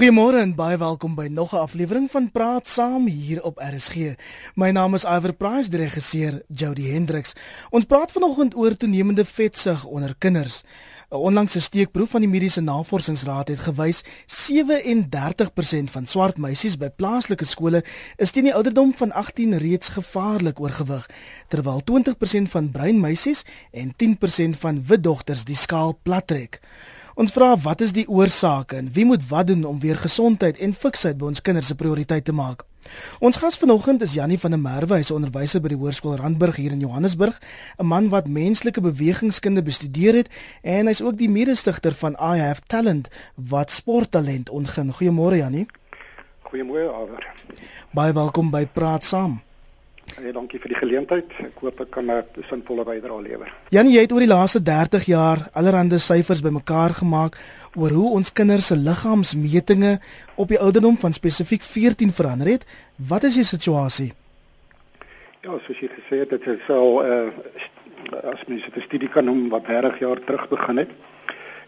Goeiemôre en baie welkom by nog 'n aflewering van Praat Saam hier op RSG. My naam is Iver Price, die regisseur Jody Hendricks. Ons praat vanoggend oor toenemende vetsug onder kinders. 'n Onlangse steekproef van die Mediese Navorsingsraad het gewys 37% van swart meisies by plaaslike skole is teen die ouderdom van 18 reeds gevaarlik oorgewig, terwyl 20% van bruin meisies en 10% van wit dogters die skaal plattrek. Ons vra wat is die oorsake en wie moet wat doen om weer gesondheid en fiksheid by ons kinders se prioriteit te maak? Ons gas vanoggend is Jannie van der Merwe, hy's 'n onderwyser by die Hoërskool Randburg hier in Johannesburg, 'n man wat menslike bewegingskunde bestudeer het en hy's ook die mede-stigter van I Have Talent wat sporttalent ontgin. Goeiemôre Jannie. Goeiemôre Aver. Baie welkom by Praat Saam. Ja, dankie vir die geleentheid. Ek hoop ek kan 'n sinvolle bydrae lewer. Janie, jy het oor die laaste 30 jaar allerlei syfers bymekaar gemaak oor hoe ons kinders se liggaamsmetings op die ouderdom van spesifiek 14 verander het. Wat is die situasie? Ja, soos jy gesê het, dit is al uh as mens dit 'n studie kan noem wat 30 jaar terug begin het.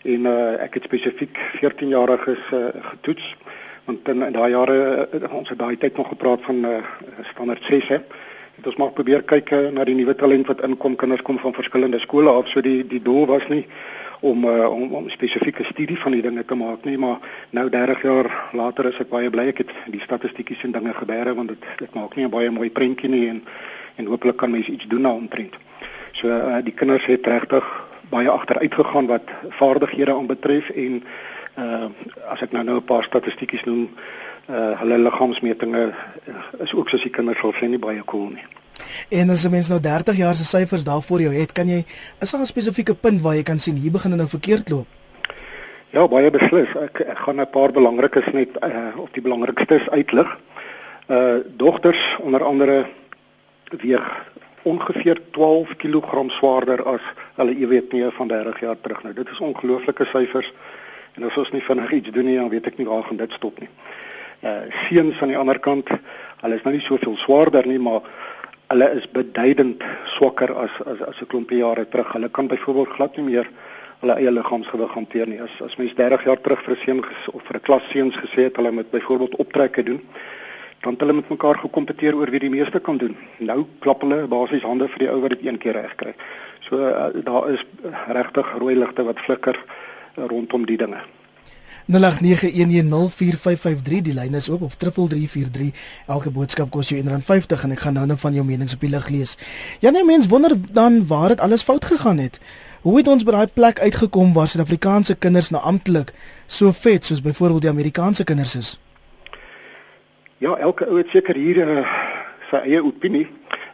En uh ek het spesifiek 14 jariges uh, getoets want in, in daai jare ons het daai tyd nog gepraat van uh, standaard 6 hè het ons maar probeer kyk eh, na die nuwe talent wat inkom. Kinders kom van verskillende skole af, so die die doel was nie om uh, om, om spesifieke studie van die dinge te maak nie, maar nou 30 jaar later is ek baie bly ek het die statistieke en dinge gebeere want dit dit maak nie 'n baie mooi prentjie nie en en hopelik kan mense iets doen daaroor omtrent. So uh, die kinders het regtig baie agteruit gegaan wat vaardighede aanbetref en uh as ek nou nou 'n paar statistieke noem uh hulle liggaamsmetings uh, is ook soos die kinders sal sê nie baie cool nie. En as 'n mens nou 30 jaar se syfers daar voor jou het, kan jy is daar 'n spesifieke punt waar jy kan sien hier begin dit nou verkeerd loop? Ja, baie beslis. Ek, ek gaan 'n paar belangrikes net uh of die belangrikstes uitlig. Uh dogters onder andere weeg ongeveer 12 kg swaarder as hulle ewetnie van 30 jaar terug. Nou dit is ongelooflike syfers. En as ons nie vinnig iets doen nie, dan weet ek nie waar gaan dit stop nie uh seuns aan die ander kant, hulle is nou nie soveel swaarder nie, maar hulle is beduidend swakker as as as 'n klompie jare terug. Hulle kan byvoorbeeld glad nie meer hulle eie liggaamsgewig hanteer nie. As as mens 30 jaar terug vir seun of vir 'n klas seuns gesê het hulle moet byvoorbeeld optrekke doen, dan het hulle met mekaar gekompeteer oor wie die meeste kan doen. Nou klap hulle basies hande vir die ou wat dit een keer reg kry. So uh, daar is regtig rooi ligte wat flikker uh, rondom die dinge. 0891104553 die lyn is oop of 3343 elke boodskap kos jou R1.50 en ek gaan nou-nou van jou menings op die lig lees. Ja nee mens wonder dan waar dit alles fout gegaan het. Hoe het ons by daai plek uitgekom waar Suid-Afrikaanse kinders nou amptelik so vet soos byvoorbeeld die Amerikaanse kinders is? Ja, elke ou het seker hier uh, sy eie opinie.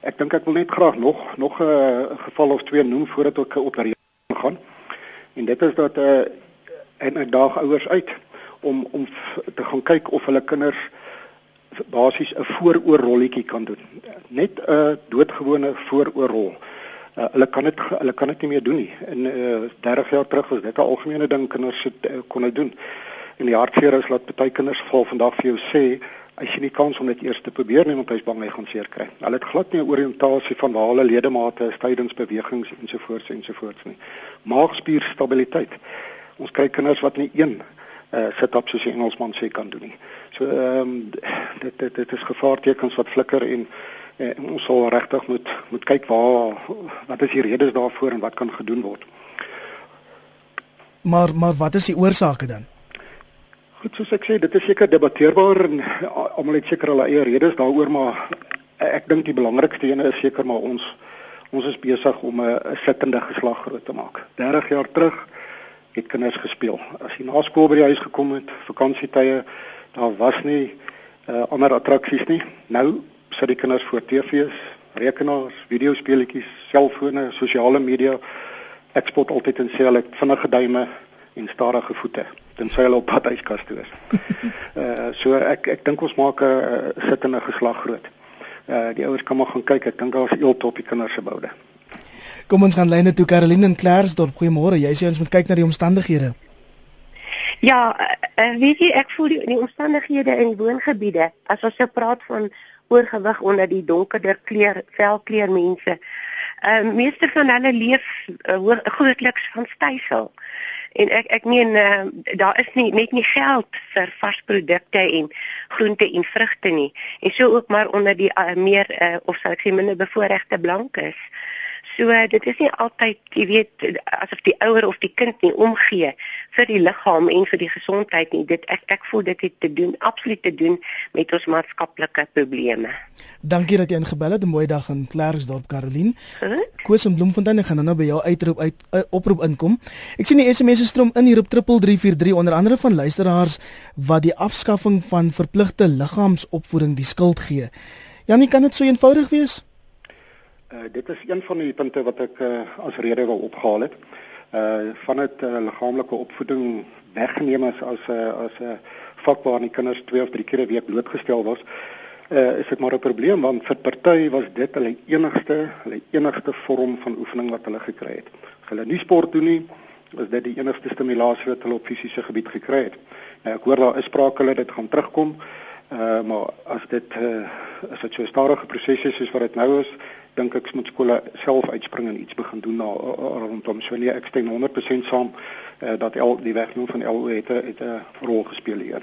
Ek dink ek wil net graag nog nog 'n uh, geval of twee noem voordat ek op daar gaan. En dit is dat 'n uh, eh, en ek daag ouers uit om om te gaan kyk of hulle kinders basies 'n vooroorrolletjie kan doen. Net 'n doodgewone vooroorrol. Uh, hulle kan dit hulle kan dit nie meer doen nie. In uh, 30 jaar terug was dit 'n algemene ding kinders het, uh, kon dit doen. En die hartseer is dat baie kinders val vandag vir jou sê as jy nie kans om dit eers te probeer nie want hy's bang hy gaan seer kry. Hulle het glad nie 'n oriëntasie van waar hulle ledemate is tydens bewegings ensovoorts ensovoorts nie. Maagspierstabiliteit ons kry kinders wat nie een uh sit op soos die Engelsman sê kan doen nie. So ehm um, dit dit dit is gevaartekens wat flikker en uh, ons sal regtig moet moet kyk waar wat is die redes daarvoor en wat kan gedoen word. Maar maar wat is die oorsake dan? Goed, soos ek sê, dit is seker debatteerbaar en almal het seker hulle eie redes daaroor, maar ek dink die belangrikste een is seker maar ons ons is besig om 'n sittende geslag groot te maak. 30 jaar terug het kinders gespeel. As jy na skool by die huis gekom het, vakansietye, daar was nie uh, ander attraksies nie. Nou sit die kinders voor TV's, rekenaars, videospeletjies, selfone, sosiale media. Ek spot altyd en sê hulle het vinnige duime en stadige voete tensy hulle op pad huiskas toe is. Uh so ek ek dink ons maak 'n uh, sittende geslag groot. Uh die ouers kan maar gaan kyk. Ek dink daar's eelt op die kinders se boude. Kom ons gaan lyne toe Caroline in Klersdorp. Goeiemôre. Jy sê ons moet kyk na die omstandighede. Ja, uh, weet jy ek voel die, die omstandighede in woongebiede as ons so praat van oorgewig onder die donkerder kleur velkleur mense. Ehm uh, meeste van hulle leef uh, grootliks van stysel. En ek ek meen uh, daar is nie net nie geld vir varsprodukte en groente en vrugte nie. En so ook maar onder die uh, meer uh, of sal ek sê minder bevoorregte blankes. So dit is nie altyd, jy weet, asof die ouer of die kind nie omgee vir die liggaam en vir die gesondheid nie. Dit ek ek voel dit het te doen, absoluut te doen met ons maatskaplike probleme. Dankie dat jy ingebel het. 'n Mooi dag in Klerksdorp, Caroline. Koos in Bloemfontein, ek gaan nou by jou uitroep uit uh, oproep inkom. Ek sien die SMS'e stroom in hier op 3343 onder andere van luisteraars wat die afskaffing van verpligte liggaamsopvoeding die skuld gee. Janie, kan dit so eenvoudig wees? Uh, dit is een van die punte wat ek uh, as rede wil opgehaal het. Uh van dit uh, liggaamlike opvoeding weggeneem as as 'n uh, as 'n uh, vak waar die kinders 2 of 3 keer 'n week blootgestel was. Uh is dit maar 'n probleem want vir party was dit hulle enigste hulle enigste vorm van oefening wat hulle gekry het. As hulle nie sport doen nie, is dit die enigste stimulasie wat hulle op fisiese gebied gekry het. Nou ek hoor daar is sprake hulle dit gaan terugkom. Uh maar as dit uh as dit so 'n stadige proses is soos wat dit nou is, dink ek moet skole self uitspring en iets begin doen na rondom so nee ek stem 100% saam uh, dat al die wegneem van LO het het 'n rol gespeel hier.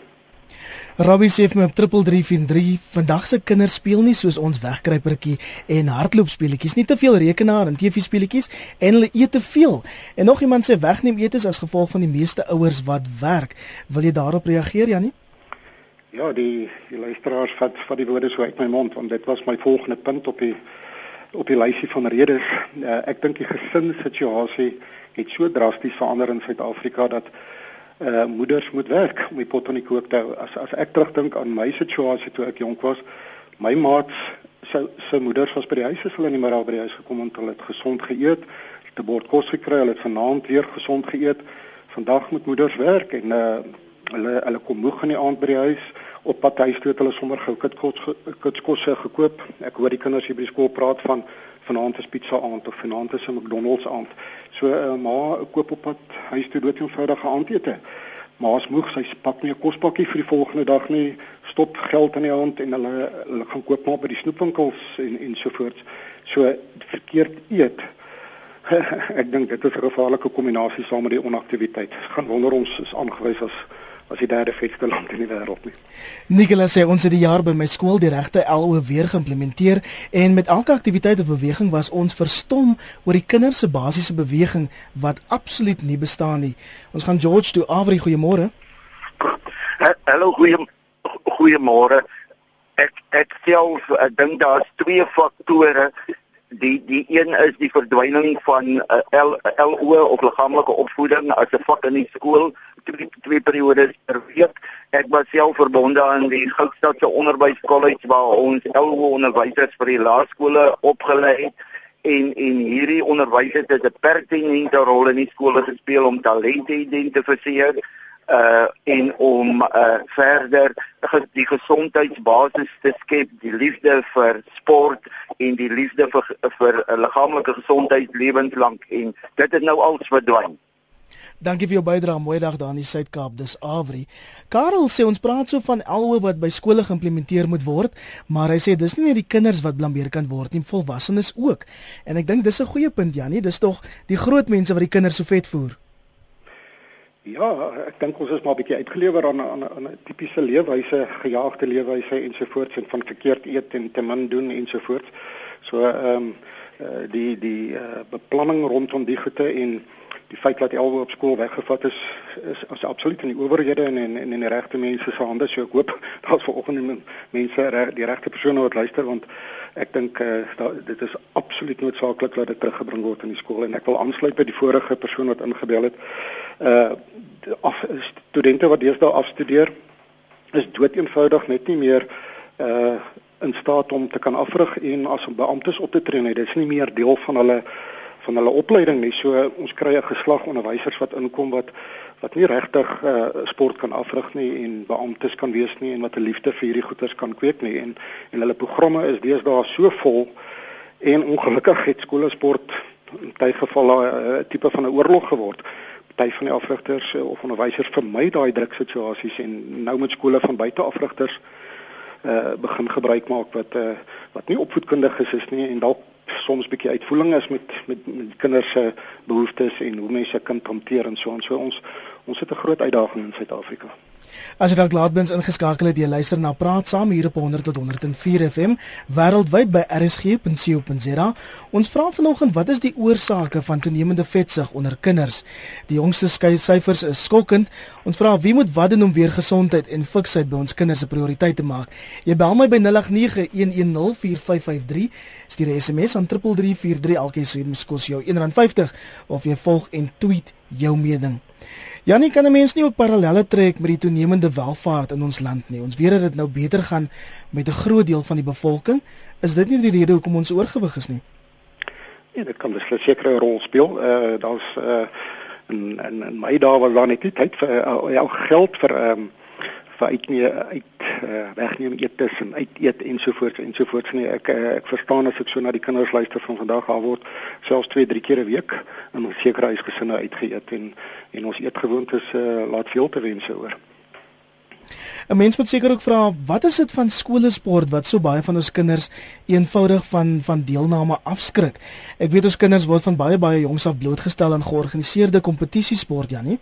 Robbie sê vir my op 3343 vandag se kinders speel nie soos ons wegkruipertjie en hardloop speletjies nie te veel rekenaar en TV speletjies en hulle eet te veel. En nog iemand sê wegneem eetes as gevolg van die meeste ouers wat werk. Wil jy daarop reageer Jannie? Ja, die die luisteraars vat vat die woorde so uit my mond want dit was my volgende punt op die op die lysie van redes. Uh, ek dink die gesinssituasie het so drasties verander in Suid-Afrika dat uh moeders moet werk om die pot aan die kook te hou. As as ek terugdink aan my situasie toe ek jonk was, my maats se se moeders was by die huis, hulle nie meer al by die huis gekom en hulle het gesond geëet, het 'n bord kos gekry, hulle het vanaand weer gesond geëet. Vandag moet moeders werk en uh hulle hulle kom moeg in die aand by die huis op pad huis toe het hulle sommer gou kitskos kitskosse gekoop. Ek hoor die kinders hier by die skool praat van vanaand is pizza aand of vanaand is 'n McDonald's aand. So uh, ma koop op pad huis toe dood eenvoudige aandete. Ma's moeg, sy pak nie 'n kospakkie vir die volgende dag nie. Stop geld in die hand en hulle hulle gaan koop maar by die snoepwinkels en en so voort. So verkeerd eet. ek dink dit is 'n gevaarlike kombinasie saam met die onaktiwiteit. Gaan wonder ons is aangewys as as die derde vetste land in die wêreld nie. Nicolas sê ons het die jaar by my skool die regte LO weer geïmplementeer en met elke aktiwiteit of beweging was ons verstom oor die kinders se basiese beweging wat absoluut nie bestaan nie. Ons gaan George toe Avri goeiemôre. Hallo goeie goeiemôre. Ek ek self ek dink daar's twee faktore die die een is die verdwyning van uh, L, LO of liggaamlike opvoeding as 'n vak in die skool twee, twee periodes per week. Ek was self verbonde aan die Goudstadse Onderwyskollege waar ons LO onderwysers vir die laerskole opgelei het en en hierdie onderwysers het 'n pertinente rol in die skole gespeel om talente identifiseer uh en om uh verder die gesondheidsbasis te skep, die liefde vir sport en die liefde vir vir 'n liggaamlike gesondheid lewenslank en dit het nou al verdwyn. Dankie vir jou bydrae. Mooi dag daar in die Suid-Kaap. Dis Avri. Karel sê ons praat so van alhoewel wat by skole geïmplementeer moet word, maar hy sê dis nie net die kinders wat blameer kan word nie, volwassenes ook. En ek dink dis 'n goeie punt Janie, dis tog die groot mense wat die kinders so vet voer. Ja, ek dink ons is maar 'n bietjie uitgelewer aan 'n 'n tipiese leefwyse, gejaagde leefwyse ensovoorts en van verkeerd eet en te min doen ensovoorts. So ehm um, uh, die die uh, beplanning rondom die goede en die feit dat alwe op skool weggevat is is as absoluut in die owerhede en en en in die regte mense se hande. So ek hoop daar's vanoggend mense reg die regte persone wat luister want ek dink uh, dit is absoluut noodsaaklik dat dit teruggebring word in die skool. En ek wil aansluit by die vorige persoon wat ingebel het. Uh af studente wat deesdae afstudeer is dood eenvoudig net nie meer uh in staat om te kan afrig en as beamptes op te tree nie. Dit is nie meer deel van hulle van hulle opleiding nie. So ons kry 'n geslag onderwysers wat inkom wat wat nie regtig uh, sport kan afrig nie en beamptes kan wees nie en wat 'n liefde vir hierdie goeters kan kweek nie en en hulle programme is deesdae so vol en ongelukkig het skole sport in baie gevalle 'n uh, tipe van 'n oorlog geword. Party van die afrigters uh, of onderwysers vermy daai druksituasies en nou met skole van buite afrigters uh begin gebruik maak wat uh wat nie opvoedkundig is, is nie en dalk soms bietjie uitvoering is met met, met kinders se behoeftes en hoe mense kind hanteer en so en so ons ons het 'n groot uitdaging in Suid-Afrika. As jy dalk laatbens ingeskakel het, jy luister na Praat Saam hier op 100 tot 104 FM wêreldwyd by rsg.co.za. Ons vra vanoggend wat is die oorsake van toenemende vetsug onder kinders? Die jongste syfers is skokkend. Ons vra wie moet wat doen om weer gesondheid en fiksheid by ons kinders 'n prioriteit te maak? Jy bel my by 0891104553, stuur 'n SMS aan 3343 elke SMS kos jou R1.50 of jy volg en tweet jou mening. Janie kan 'n mens nie ook parallelle trek met die toenemende welvaart in ons land nie. Ons weet dat dit nou beter gaan met 'n groot deel van die bevolking. Is dit nie die rede hoekom ons oorgewig is nie? Ja, dit kan beslis 'n rol speel. Eh uh, daar's eh uh, en en in my dae was daar net nie tyd vir uh, ja, geld vir ehm um, vir uit nie uit uh, wegneem eetes en uit eet ensovoorts ensovoorts nie ek uh, ek verstaan as ek so na die kinders luister van vandag al word selfs 2 3 keer 'n week in sekere huisgesinne uitgeëet en en ons eetgewoontes uh, laat veel te wense oor 'n Mens moet seker ook vra wat is dit van skoolsport wat so baie van ons kinders eenvoudig van van deelname afskrik. Ek weet ons kinders word van baie baie jongs af blootgestel aan georganiseerde kompetisiesport, Janie.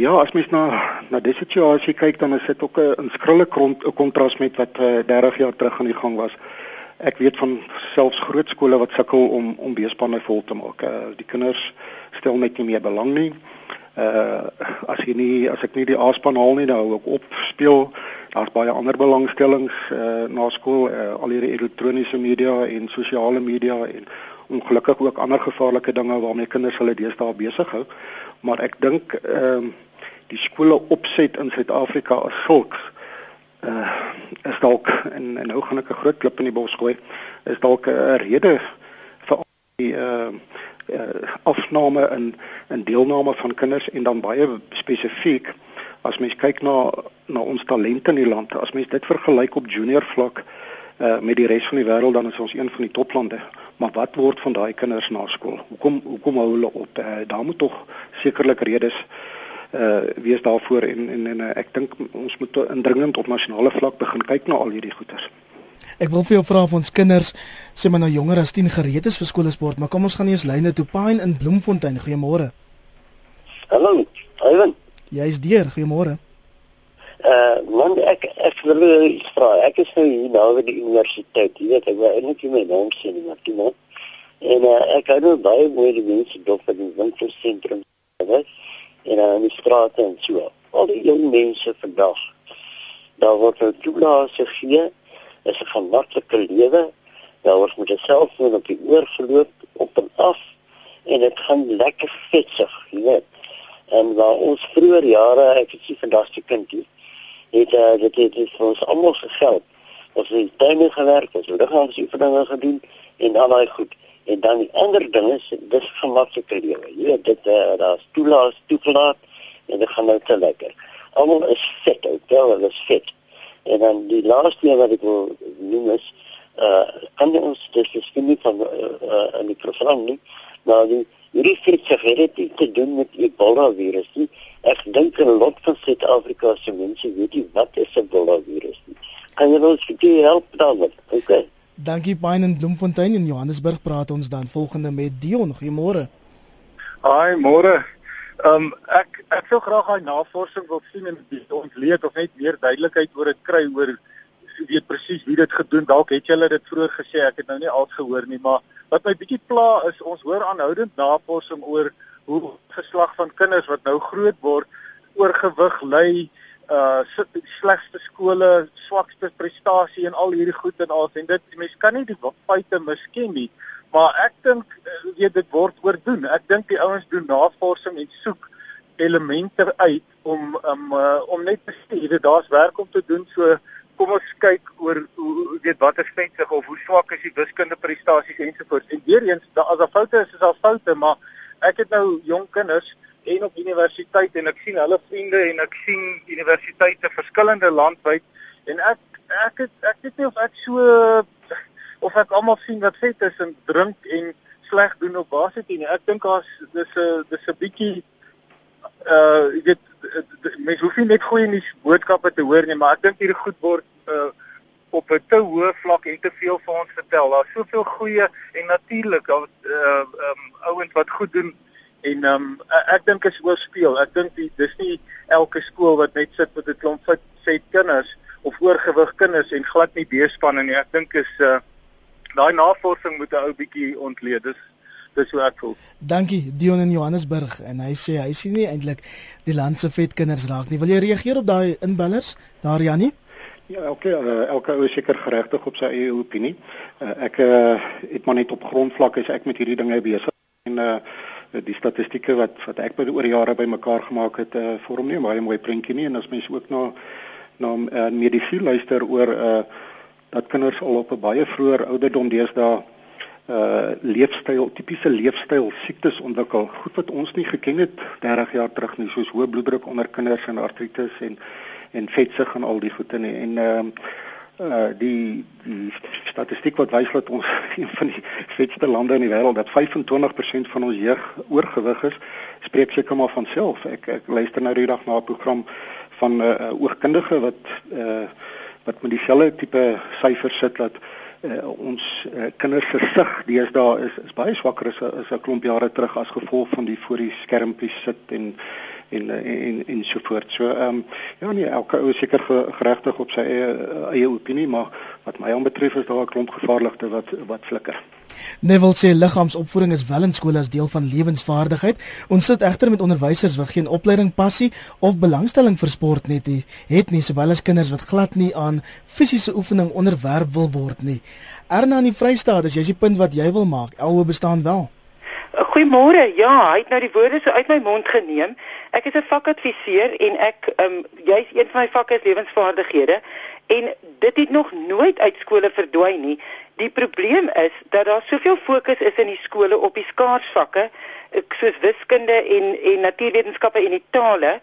Ja, as mens na na die situasie kyk dan is dit ook 'n skrille kontras met wat uh, eh, 30 jaar terug aan die gang was. Ek weet van selfs groot skole wat sukkel om om beespanne vol te maak. Uh, die kinders stel net nie meer belang nie. Uh as jy nie as ek nie die A-span haal nie, dan hou ek op speel. Daar's baie ander belangstellings uh na skool, uh, al hierdie elektroniese media en sosiale media en ongelukkig ook ander gevaarlike dinge waarmee kinders hulle deesdae besig hou. Maar ek dink ehm uh, die skole opset in Suid-Afrika as sulks uh is dalk en, en nou gaan ek 'n groot klip in die bos gooi is dalk 'n rede vir die uh, uh afname in in deelname van kinders en dan baie spesifiek as mens kyk na na ons talente in die land as mens dit vergelyk op junior vlak uh met die res van die wêreld dan is ons een van die toplande. Maar wat word van daai kinders na skool? Hoekom hoekom hou hulle op? Uh, daar moet tog sekerlik redes uh wees daarvoor en en, en uh, ek dink ons moet indringend op nasionale vlak begin kyk na al hierdie goeters. Ek wil vir jou vra of ons kinders sê maar nou jonger as 10 gereed is vir skoolsport, maar kom ons gaan eers lyne toe Pine in Bloemfontein. Goeiemôre. Hallo, Ivan. Jy is deur. Goeiemôre. Uh, man ek ek wil vra. Ek is nou hier na by die universiteit. Jy weet ek wil eintlik my naam sê maar jy weet. En uh, ek hou nou baie mooi die mense dop in die winkelsentrum. Weet en uh, in die strate en so. Al die jong mense vandag. Daar word nou toelaat gegee. Dit is 'n gemaklike lewe. Daar word met jouself net op die oor geloop op en af en dit gaan lekker vetsig, jy weet. En waar ons vroeër jare, ek het sien vandag se kindie, het uh, dit het dit vir ons almal gegeld. Ons het in tuine gewerk, ons het liggaamoefeninge gedoen en dan daai goed. En dan die ander ding is dis gemaklike lewe. Jy weet dit uh, daar's toelaat toegelaat en dit gaan nou te lekker. Almal is fit, ou, wel, hulle is fit. En dan die laaste ding wat ek wil noem is uh kan ons dis miskien nie van uh, uh in die program nie, maar die hierdie fitsegerity te doen met Ebola virus nie. Ek dink 'n lot van Suid-Afrika se mense weet nie wat is Ebola virus nie. Kan jy ons help daarmee? Okay. Dankie Pine in Bloemfontein in Johannesburg praat ons dan volgende met Dion. Goeiemôre. Haai, môre. Ehm um, ek ek sou graag daai navorsing wil sien en ontleed of net meer duidelikheid oor dit kry oor weet presies wie dit gedoen. Dalk het julle dit vroeër gesê, ek het nou nie al gehoor nie, maar wat my bietjie pla is ons hoor aanhoudend navorsing oor hoe geslag van kinders wat nou groot word oorgewig ly uh slegste skole, swakste prestasie en al hierdie goed en al en dit mense kan nie die feite misken nie. Maar ek dink uh, weet dit word oordoen. Ek dink die ouens doen navorsing en soek elemente uit om um, uh, om net te sê dit daar's werk om te doen. So kom ons kyk oor hoe weet wat is vetsig of hoe swak is die wiskunde prestasies ensovoorts. En weer eens, as daar foute is, is daar foute, maar ek het nou jong kinders en op universiteit en ek sien hulle vriende en ek sien universiteite verskillende landwyd en ek ek het ek weet nie of ek so of ek almal sien wat vet is en drink en sleg doen op basis nie. Ek dink daar's dis 'n dis 'n bietjie uh jy weet mense hoef nie net goeie nuus boodskappe te hoor nie, maar ek dink hierdie goed word uh op 'n te hoë vlak en te veel vir ons vertel. Daar's soveel goeie en natuurlik uh um ouens wat goed doen en um ek dink is oorspeel. Ek dink dis nie elke skool wat net sit met 'n klomp fit set kinders of oorgewig kinders en glad nie beespanne nie. Ek dink is uh daai navorsing moet 'n ou bietjie ontleed. Dis dis hoe ek voel. Dankie Dion in Johannesburg en hy sê hy sien nie eintlik die land se vet kinders raak nie. Wil jy reageer op daai inbellers daar Janie? Ja, elke uh, elke ou is seker geregtig op sy eie opinie. Uh, ek uh, het maar net op grondvlak is ek met hierdie dinge besig en uh die statistieke wat wat ek by oor jare bymekaar gemaak het uh vorm nie baie mooi prentjie nie. En as mens ook na na uh, medisyne luister oor uh dat kinders al op 'n baie vroeë ouderdom deesdae uh leefstyl tipiese leefstyl siektes ontwikkel. Goed wat ons nie geken het 30 jaar terug nie soos hoë bloeddruk onder kinders en artritis en en vetsug en al die goede nie. En ehm uh, uh die die statistiek wat wys dat ons een van die vetste lande in die wêreld dat 25% van ons jeug oorgewig is spreek seker maar van self. Ek ek luister nou die dag na 'n program van 'n uh, oogkundige wat uh wat met dieselfde tipe syfers sit dat uh, ons uh, kinders se sig deesdae is is baie swakker as as 'n klomp jare terug as gevolg van die voor die skermpies sit en en en en so voort. So ehm um, ja nee, elke ou is seker geregtig op sy eie eie opinie, maar wat my aanbetref is daar 'n klomp gevaarligte wat wat flikker. Neville sê liggaamsopvoeding is wel in skole as deel van lewensvaardigheid. Ons sit egter met onderwysers wat geen opleiding passie of belangstelling vir sport net nie, het nie sowel as kinders wat glad nie aan fisiese oefening onderwerp wil word nie. Erna in die Vrystaat, as jy die punt wat jy wil maak, alhoewel bestaan wel. Goeiemôre. Ja, hy het nou die woorde so uit my mond geneem. Ek is 'n vakadviseur en ek ehm um, jy's een van my vakke is lewensvaardighede en dit het nog nooit uit skole verdwyn nie. Die probleem is dat daar soveel fokus is in die skole op die skaarsvakke soos wiskunde en en natuurwetenskappe en die tale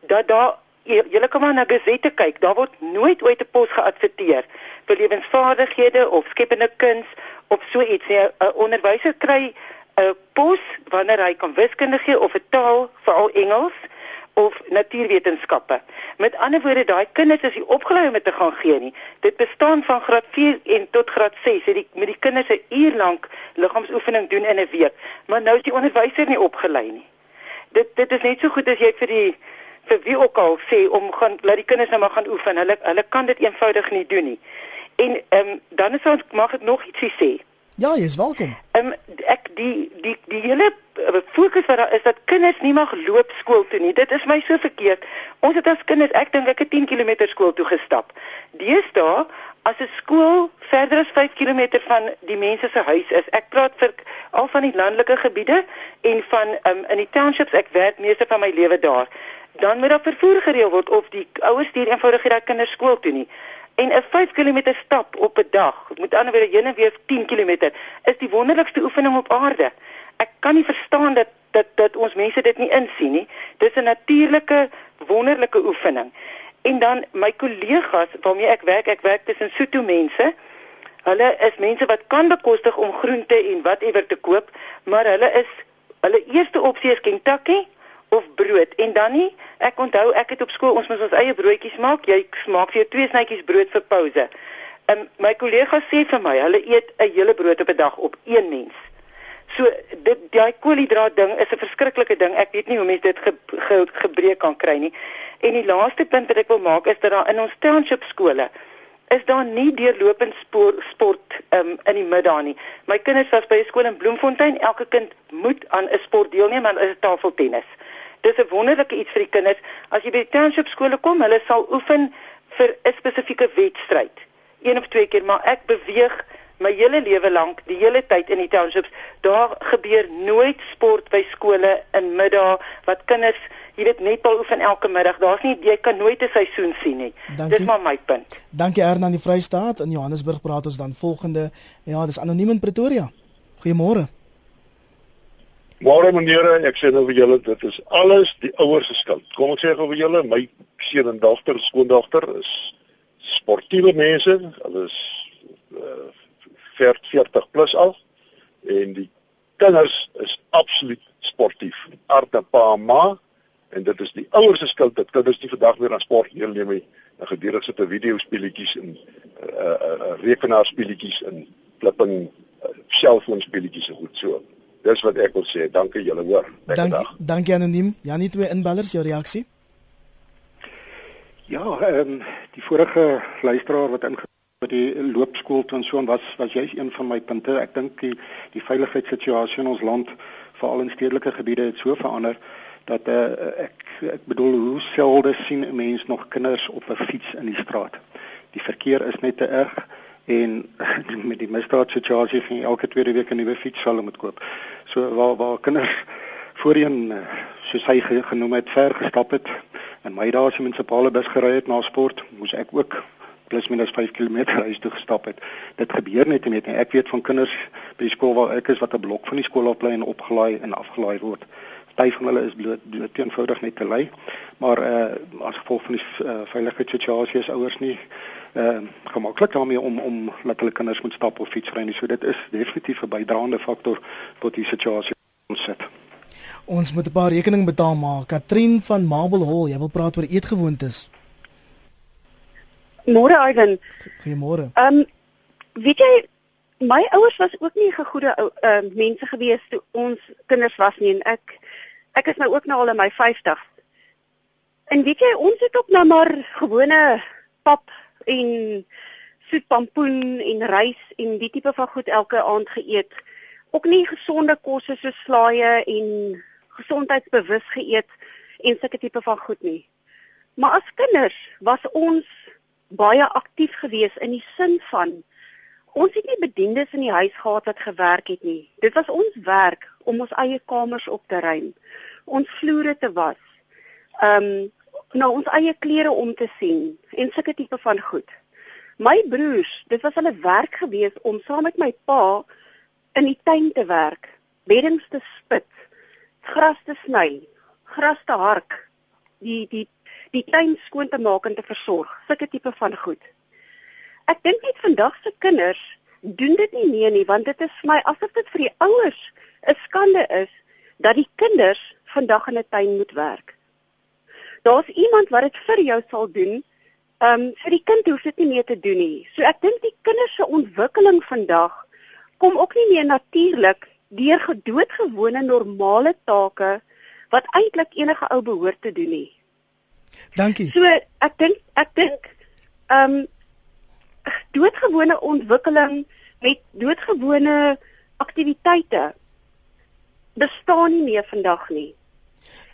dat daar julle kan maar na gesette kyk. Daar word nooit ooit 'n pos geadverteer vir lewensvaardighede of skepende kuns of so iets. 'n Onderwyser kry 'n pos wanneer hy kan wiskunde gee of 'n taal, veral Engels of natuurwetenskappe. Met ander woorde, daai kinders is nie opgelei om dit te gaan gee nie. Dit bestaan van graad 4 en tot graad 6. Het die met die kinders 'n uur lank liggaamsoefening doen in 'n week, maar nou is die onderwyser nie opgelei nie. Dit dit is net so goed as jy vir die vir wie ook al sê om gaan laat die kinders nou maar gaan oefen. Hulle hulle kan dit eenvoudig nie doen nie. En ehm um, dan is ons mag ek nog ietsie sê. Ja, jy is welkom. Ehm um, ek die die die hele eh, fokus wat daar is dat kinders nie mag loop skool toe nie. Dit is my so verkeerd. Ons het as kinders, ek dink ek het 10 km skool toe gestap. Deesdae as 'n skool verder as 5 km van die mense se huis is. Ek praat vir al van die landelike gebiede en van um, in die townships ek werk meeste van my lewe daar. Dan moet daar vervoer gereël word of die ouers stuur eenvoudig hierdie kinders skool toe nie. En 'n 5 km stap op 'n dag, met ander woorde heen en weer 10 km, is die wonderlikste oefening op aarde. Ek kan nie verstaan dat dat dat ons mense dit nie insien nie. Dis 'n natuurlike wonderlike oefening. En dan my kollegas waarmee ek werk, ek werk tussen Sotho mense. Hulle is mense wat kan bekostig om groente en whatever te koop, maar hulle is hulle eerste opsie is Kentucky of brood. En dan nie ek onthou ek het op skool ons moet ons eie broodjies maak. Jy maak vir jou twee snytjies brood vir pouse en my kollega sê vir my hulle eet 'n hele brood op 'n dag op een mens. So dit daai koolhidraat ding is 'n verskriklike ding. Ek weet nie hoe mense dit ge, ge, gebreek kan kry nie. En die laaste punt wat ek wil maak is dat daar in ons township skole is daar nie deurlopend sport sport um, in die middag nie. My kinders was by 'n skool in Bloemfontein. Elke kind moet aan 'n sport deelneem, dit is tafeltennis dis 'n wonderlike iets vir die kinders. As jy by die township skole kom, hulle sal oefen vir 'n spesifieke wedstryd. Een of twee keer, maar ek beweeg my hele lewe lank, die hele tyd in die townships. Daar gebeur nooit sport by skole in middag wat kinders, jy weet, netbal oefen elke middag. Daar's nie jy kan nooit 'n seisoen sien nie. Dankie. Dis maar my punt. Dankie Erna in die Vrystaat in Johannesburg praat ons dan volgende. Ja, dis anoniem in Pretoria. Goeiemôre. Môre meneere, ek sê nou vir julle dit is alles die ouers se skuld. Kom ek sê gou vir julle, my seun en dogter, skoondogter is sportiewe mense. Hulle is uh, 40 plus al en die kinders is absoluut sportief. Arte pa ma en dit is die ouers se skuld dat kinders nie vandag meer aan sport deelneem nie. En gedurig sit 'n videospeletjies en 'n uh, uh, uh, rekenaarspeletjies en flipping uh, selfoonspeletjies en goed so. Dis wat ek wil sê. Dankie julle hoor. Dankie. Dankie anoniem. Janie twee inbellers jou reaksie. Ja, ehm um, die vorige luisteraar wat inge by die loopskool toe en so was was jy een van my punte. Ek dink die die veiligheidssituasie in ons land, veral in stedelike gebiede, het so verander dat uh, ek ek bedoel hoe selde sien 'n mens nog kinders op 'n fiets in die straat. Die verkeer is net te erg en met die misdaadsituasie gaan elke tweede week 'n nuwe fiets sal moet koop. So waar waar kinders voorheen eh, soos hy genoem het ver gestap het en my daar se munisipale bus gery het na sport, moes ek ook plus minus 5 km huis toe gestap het. Dit gebeur net net. Ek weet van kinders by die skool waar ek is wat 'n blok van die skool af bly en opgelaai en afgelaai word party van hulle is bloot bloot eenvoudig net te lui. Maar uh as gevolg van die uh, veiligheidssituasie is ouers nie uh gemaklik daarmee om om laat hulle kinders moet stap of fiets ry nie. So dit is definitief 'n bydraende faktor tot die situasie ons sit. Ons moet 'n paar rekening betaal maar Katrin van Marble Hall, jy wil praat oor eetgewoontes. Môre Ivan. Goeiemôre. Ehm um, weet jy my ouers was ook nie gegoede ou uh, mense gewees toe ons kinders was nie en ek ek is nou ook nou al in my 50. En weet jy, ons het ook nou maar gewone pap en soet pampoen en rys en die tipe van goed elke aand geëet. Ook nie gesonde kosse soos slaaië en gesondheidsbewus geëet en sulke tipe van goed nie. Maar as kinders was ons baie aktief geweest in die sin van ons het nie bediendes in die huis gehad wat gewerk het nie. Dit was ons werk om ons eie kamers op te ruim ons vloere te was. Ehm um, nou ons eie klere om te sien en sulke tipe van goed. My broers, dit was hulle werk gewees om saam met my pa in die tuin te werk, beddings te spit, gras te sny, gras te hark, die die die tuin skoon te maak en te versorg, sulke tipe van goed. Ek dink net vandag se kinders doen dit nie meer nie want dit is vir my asof dit vir die ouers 'n skande is dat die kinders vandag in 'n tuin moet werk. Daar's iemand wat dit vir jou sal doen. Ehm um, vir die kind hoef dit nie meer te doen nie. So ek dink die kinders se ontwikkeling vandag kom ook nie meer natuurlik deur gedoodgewone normale take wat eintlik enige ou behoort te doen nie. Dankie. So ek dink ek dink ehm um, doodgewone ontwikkeling met doodgewone aktiwiteite bestaan nie meer vandag nie.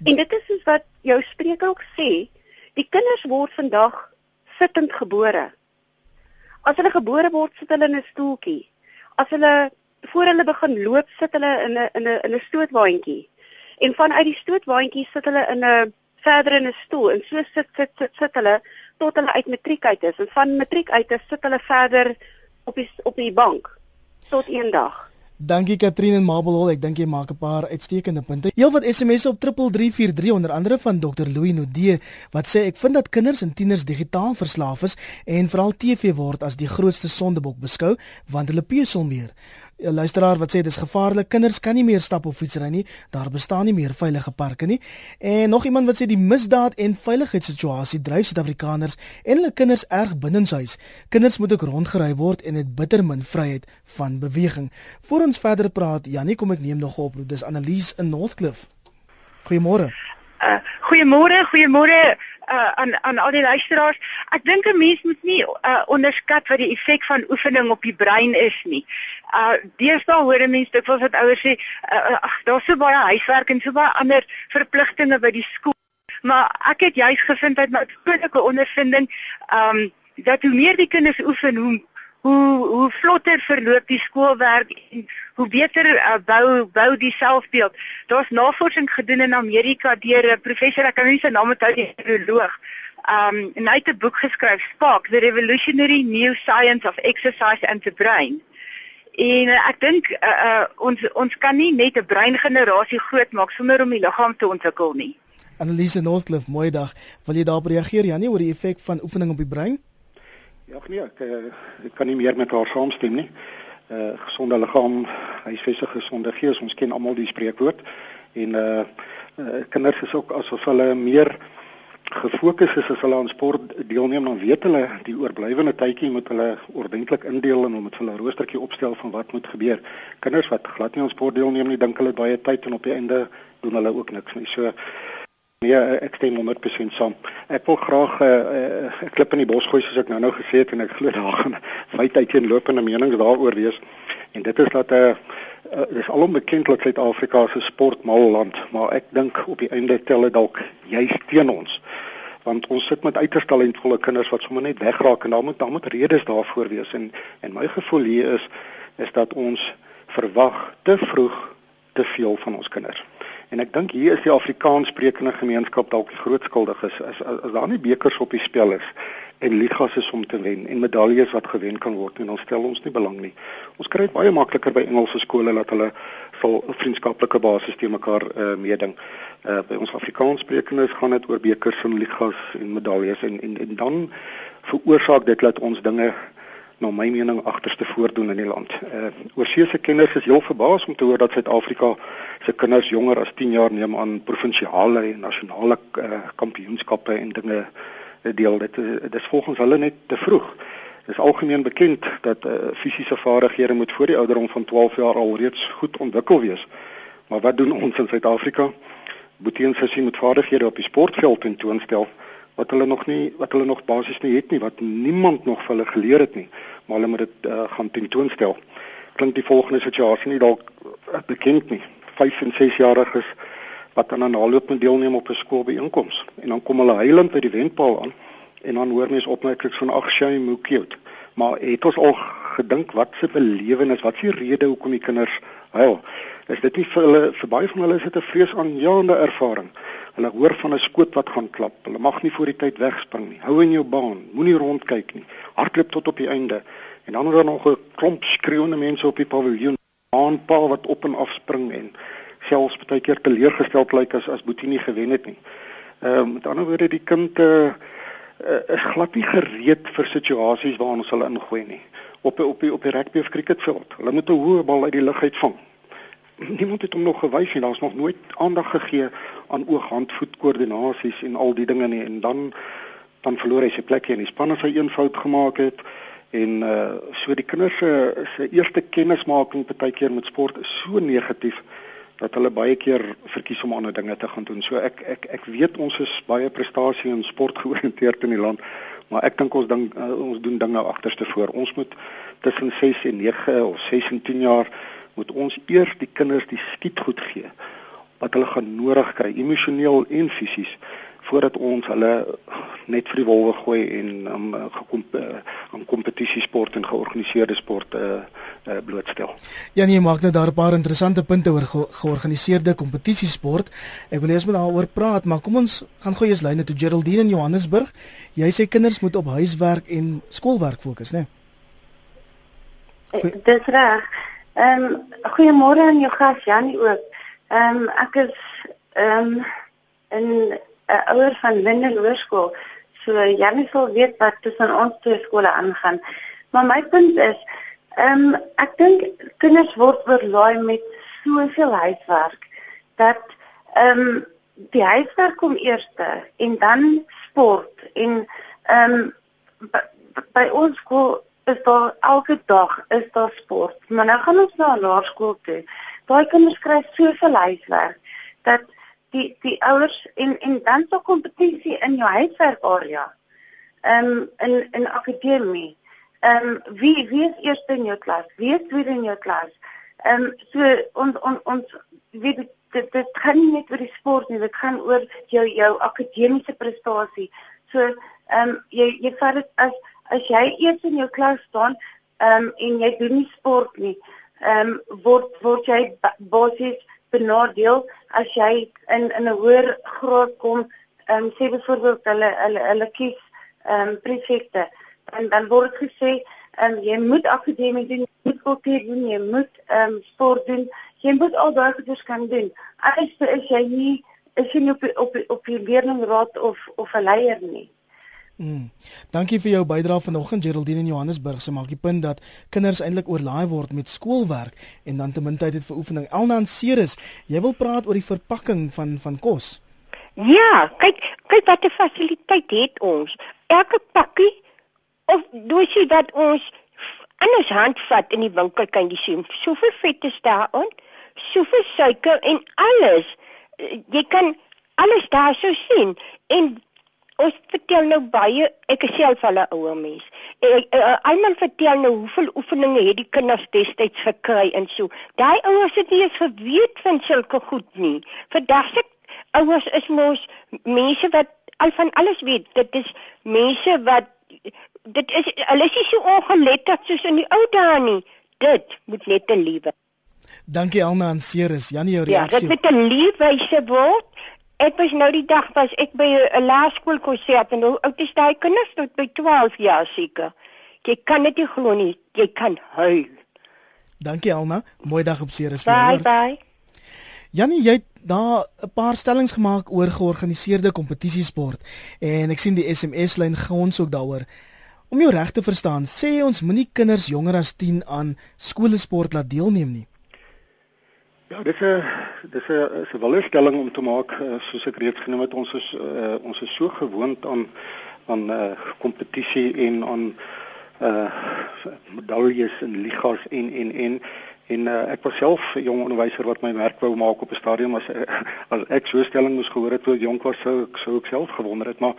En dit is soos wat jou spreker ook sê, die kinders word vandag sittend gebore. As hulle gebore word, sit hulle in 'n stoeltjie. As hulle voor hulle begin loop, sit hulle in 'n in 'n in 'n stootwaandjie. En vanuit die stootwaandjie sit hulle in 'n verder in 'n stoel en so sit sit sit sit hulle tot hulle uit matriek uit is. En van matriek uit is sit hulle verder op die op die bank tot eendag. Dankie Katrine en Mabel Hall. Ek dink jy maak 'n paar uitstekende punte. Heel wat SMS'e op 3343 onder andere van Dr. Louis Nodee wat sê ek vind dat kinders en tieners digitaal verslaaf is en veral TV word as die grootste sondebok beskou want hulle pesel meer. 'n luisteraar wat sê dis gevaarlik. Kinders kan nie meer stap of fietsry nie. Daar bestaan nie meer veilige parke nie. En nog iemand wat sê die misdaad en veiligheidssituasie dryf Suid-Afrikaners en hulle kinders erg binnenshuis. Kinders moet ook rondgery word en het bitter min vryheid van beweging. Voor ons verder praat, Janie, kom ek neem nog op. Dis Annelies in Northcliffe. Goeiemôre. Uh, goeiemôre, goeiemôre uh, aan aan al die luisteraars. Ek dink 'n mens moet nie uh, onderskat wat die effek van oefening op die brein is nie. Uh deesdae hoor 'n mens dikwels wat ouers sê, uh, ag, daar's so baie huiswerk en so baie ander verpligtinge by die skool. Maar ek het juis gevind uit my persoonlike ondervinding, um dat hoe meer die kinders oefen, hoe hoe hoe vlotter verloop die skoolwerk en hoe beter uh, bou bou die selfbeeld. Daar's navorsing gedoen in Amerika deur 'n professor, ek kan nie sy naam onthou nie, 'n neuroloog. Um en hy het 'n boek geskryf, Spark: The Revolutionary New Science of Exercise and the Brain. En uh, ek dink uh, uh, ons ons kan nie net 'n breingenerasie grootmaak sonder om die liggaam te ontwikkel nie. Annelise Northcliffe, mooi dag. Wil jy daarop reageer Janie oor die effek van oefening op die brein? Ja, nee, ek, eh, ek kan nie meer met haar saamstem nie. Uh gesonde liggaam, huisvestige gesonde gees, ons ken almal die spreekwoord. En uh, uh kinders is ook asof hulle meer gefokus is as hulle aan sport deelneem dan weet hulle die oorblywende tydjie moet hulle ordentlik indeel en moet hulle roostertjie opstel van wat moet gebeur. Kinders wat glad nie aan sport deelneem nie, dink hulle baie tyd en op die einde doen hulle ook niks nie. So nee, ek stem 100% saam. Ek wil graag 'n uh, uh, klip in die bos gooi soos ek nou-nou gesê het en ek glo daar gaan wyd uiteenlopende menings daaroor wees. En dit is dat 'n uh, uh, dis alom bekend dat Suid-Afrika se sportmal land, maar ek dink op die einde tel dit dalk juist teen ons. Want ons sit met uiters talentvolle kinders wat sommer net wegraak en daar moet daar moet redes daarvoor wees en en my gevoel hier is is dat ons verwag te vroeg te veel van ons kinders. En ek dink hier is die Afrikaanssprekende gemeenskap dalk die groot skuldiges is as, as daar nie bekers op die spel is en ligas is om te wen en medaljes wat gewen kan word en ons stel ons nie belang nie. Ons kry dit baie makliker by Engelse skole dat hulle vol vriendskaplike basis te mekaar uh, meeding. Uh, by ons Afrikaanssprekendes gaan dit oor bekers en ligas en medaljes en, en en dan veroorsaak dit dat ons dinge na my mening agterste voordoen in die land. Uh oorseese kinders is heel verbaas om te hoor dat Suid-Afrika se kinders jonger as 10 jaar neem aan provinsiale en nasionale uh, kampioenskappe en dinge deel dit is dit is volgens hulle net te vroeg. Dit is algemeen bekend dat uh, fisiese vaardighede moet voor die ouderdom van 12 jaar al reeds goed ontwikkel wees. Maar wat doen ons in Suid-Afrika? Boetie en sussie moet vaardighede op die sportveld tentoonstel wat hulle nog nie wat hulle nog basies nie het nie wat niemand nog vir hulle geleer het nie maar hulle moet dit uh, gaan tentoonstel klink die volgende situasie nie dalk uh, bekend nie. 5 en 6 jariges wat aan naloop moet deelneem op 'n skoolbyeenkoms en dan kom hulle huilend by die wendpaal aan en dan hoor mense opmerkings van ag shame hoe cute. Maar het ons al gedink wat se belewenis wat se rede hoekom die kinders huil is dit nie vir hulle vir baie van hulle is dit 'n vreesaanjaende ervaring. Hulle hoor van 'n skoot wat gaan klap. Hulle mag nie voor die tyd wegspring nie. Hou in jou baan. Moenie rondkyk nie. Hardloop tot op die einde. En dan is daar nog 'n klomp skreeuende mense op die paviljoen. Aanpaal wat op en af spring en selfs baie keer teleurgesteld lyk as as Boetie nie gewen het nie. Ehm uh, met ander woorde die kind uh, uh, is glad nie gereed vir situasies waarin ons hulle ingooi nie. Op op die op die rugby of cricketveld. Hulle moet 'n hoë bal uit die lug uitvang. Niemand het hom nog gewys nie. Daar's nog nooit aandag gegee aan oog-hand-voet koördinasies en al die dinge nie en dan dan verloor hy sy plek in die span as hy een fout gemaak het en uh so die kinders se se eerste kennismaking partykeer met sport is so negatief dat hulle baie keer verkies om ander dinge te gaan doen. So ek ek ek weet ons is baie prestasie en sport georiënteerd in die land, maar ek dink ons ding uh, ons doen dinge agterste voor. Ons moet tussen 6 en 9 of 6 en 10 jaar moet ons eers die kinders die skiet goed gee wat hulle gaan nodig kry emosioneel en fisies voordat ons hulle net vir die wolwe gooi en um, gekom uh, aan kompetisiesport en georganiseerde sport uh, uh, blootstel. Ja nee, maak net daar 'n paar interessante punte oor ge georganiseerde kompetisiesport. Ek wil eers met daaroor praat, maar kom ons gaan gou eers lyne toe Geraldine in Johannesburg. Jy sê kinders moet op huiswerk en skoolwerk fokus, né? Nee? Dis reg. Ehm um, goeiemôre aan jou gas Janie ook. Ehm um, ek is ehm um, in 'n ouer van Linden Hoërskool. So Janie sal weet wat tussen ons twee skole aangaan. Maar my punt is, ehm um, ek dink kinders word oorlaai met soveel huiswerk dat ehm um, die huiswerk kom eers en dan sport en ehm um, by ons skool is daar elke dag is daar sport. Maar nou gaan ons na laerskool toe. Daai kinders kry soveel huiswerk dat die die ouers en en dan so kompetisie in jou huiswerkarea. Ehm um, in in akademie. Ehm um, wie wie is eerste in jou klas? Wie is tweede in jou klas? Ehm um, so ons ons ons weet dit dit gaan nie net oor die sport nie, dit gaan oor jou jou akademiese prestasie. So ehm um, jy jy vat dit as as jy eers in jou klas staan ehm um, en jy doen nie sport nie, ehm um, word word jy basies benadeel as jy in in 'n hoër graad kom, ehm um, sê byvoorbeeld hulle hulle hulle kies ehm um, prefekte en dan word gesê ehm um, jy moet akademie doen, jy moet kultuur doen, jy moet ehm um, sport doen, jy moet al daai goeders kan doen. Anders is jy nie is jy nie op op op die leerlingraad of of 'n leier nie. Mm. Dankie vir jou bydrae vanoggend Geraldine in Johannesburg. Sy maak die punt dat kinders eintlik oorlaai word met skoolwerk en dan te min tyd het vir oefening. Elnan Ceres, jy wil praat oor die verpakking van van kos. Ja, kyk, kyk watter fasiliteit het ons. Elke pakkie of dosie wat ons in ons hand vat in die winkel kan jy sien, soveel vet is daarin, soveel suiker en alles. Jy kan alles daar so sien en Ons vertel nou baie, ek is self al 'n ouer mens. Ek almal vertel nou hoeveel oefeninge het die kinders destyds gekry en so. Daai ouers het nie eens geweet van sulke goed nie. Vandag se ouers is mos mense wat al van alles weet. Dit is mense wat dit is hulle is nie so ongeletterd soos in die ou dae nie. Dit moet net 'n liewe. Dankie Alma en Ceres. Janie jou reaksie. Ja, dit moet 'n liefwyse word Ek was nou die dag was ek by 'n laerskool konsert en hoe oud is daai kinders tot by 12 jaar seker. Jy kan dit nie glo nie, jy kan huil. Dankie Alma, mooi dag op Ceres vir jou. Bye bye. Jannie, jy het daar 'n paar stellings gemaak oor georganiseerde kompetisiesport en ek sien die SMS lyn gons ook daaroor. Om jou reg te verstaan, sê ons moenie kinders jonger as 10 aan skoolsport laat deelneem nie. Ja, 'n dis 'n is 'n willestelling om te maak eh, soos ek reeds genoem het ons is uh, ons is so gewoond aan aan uh, kompetisie en aan uh medaljes en ligas en en en en uh, ek was self 'n jong onderwyser wat my werk wou maak op 'n stadium as as ek so 'n stelling moes gehoor het toe ek jonk was sou ek sou ek self gewonder het maar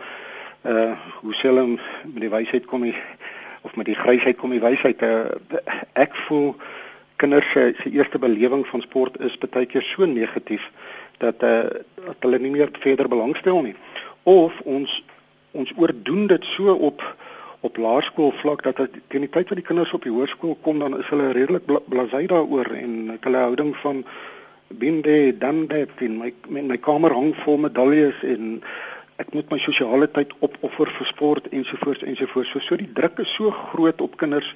uh hoe selfs met die wysheid kom die of met die grysheid kom die wysheid uh, ek voel kinders se se eerste belewing van sport is baie keer so negatief dat eh uh, dat hulle nie meer verder belangstel nie. Of ons ons oordoen dit so op op laerskool vlak dat dit teen die tyd wat die kinders op die hoërskool kom dan is hulle redelik blasé daaroor en hulle houding van binde dan dit in my in my kamer hang vol medaljes en ek moet my sosiale tyd opoffer vir sport ensovoorts ensovoorts. So so die druk is so groot op kinders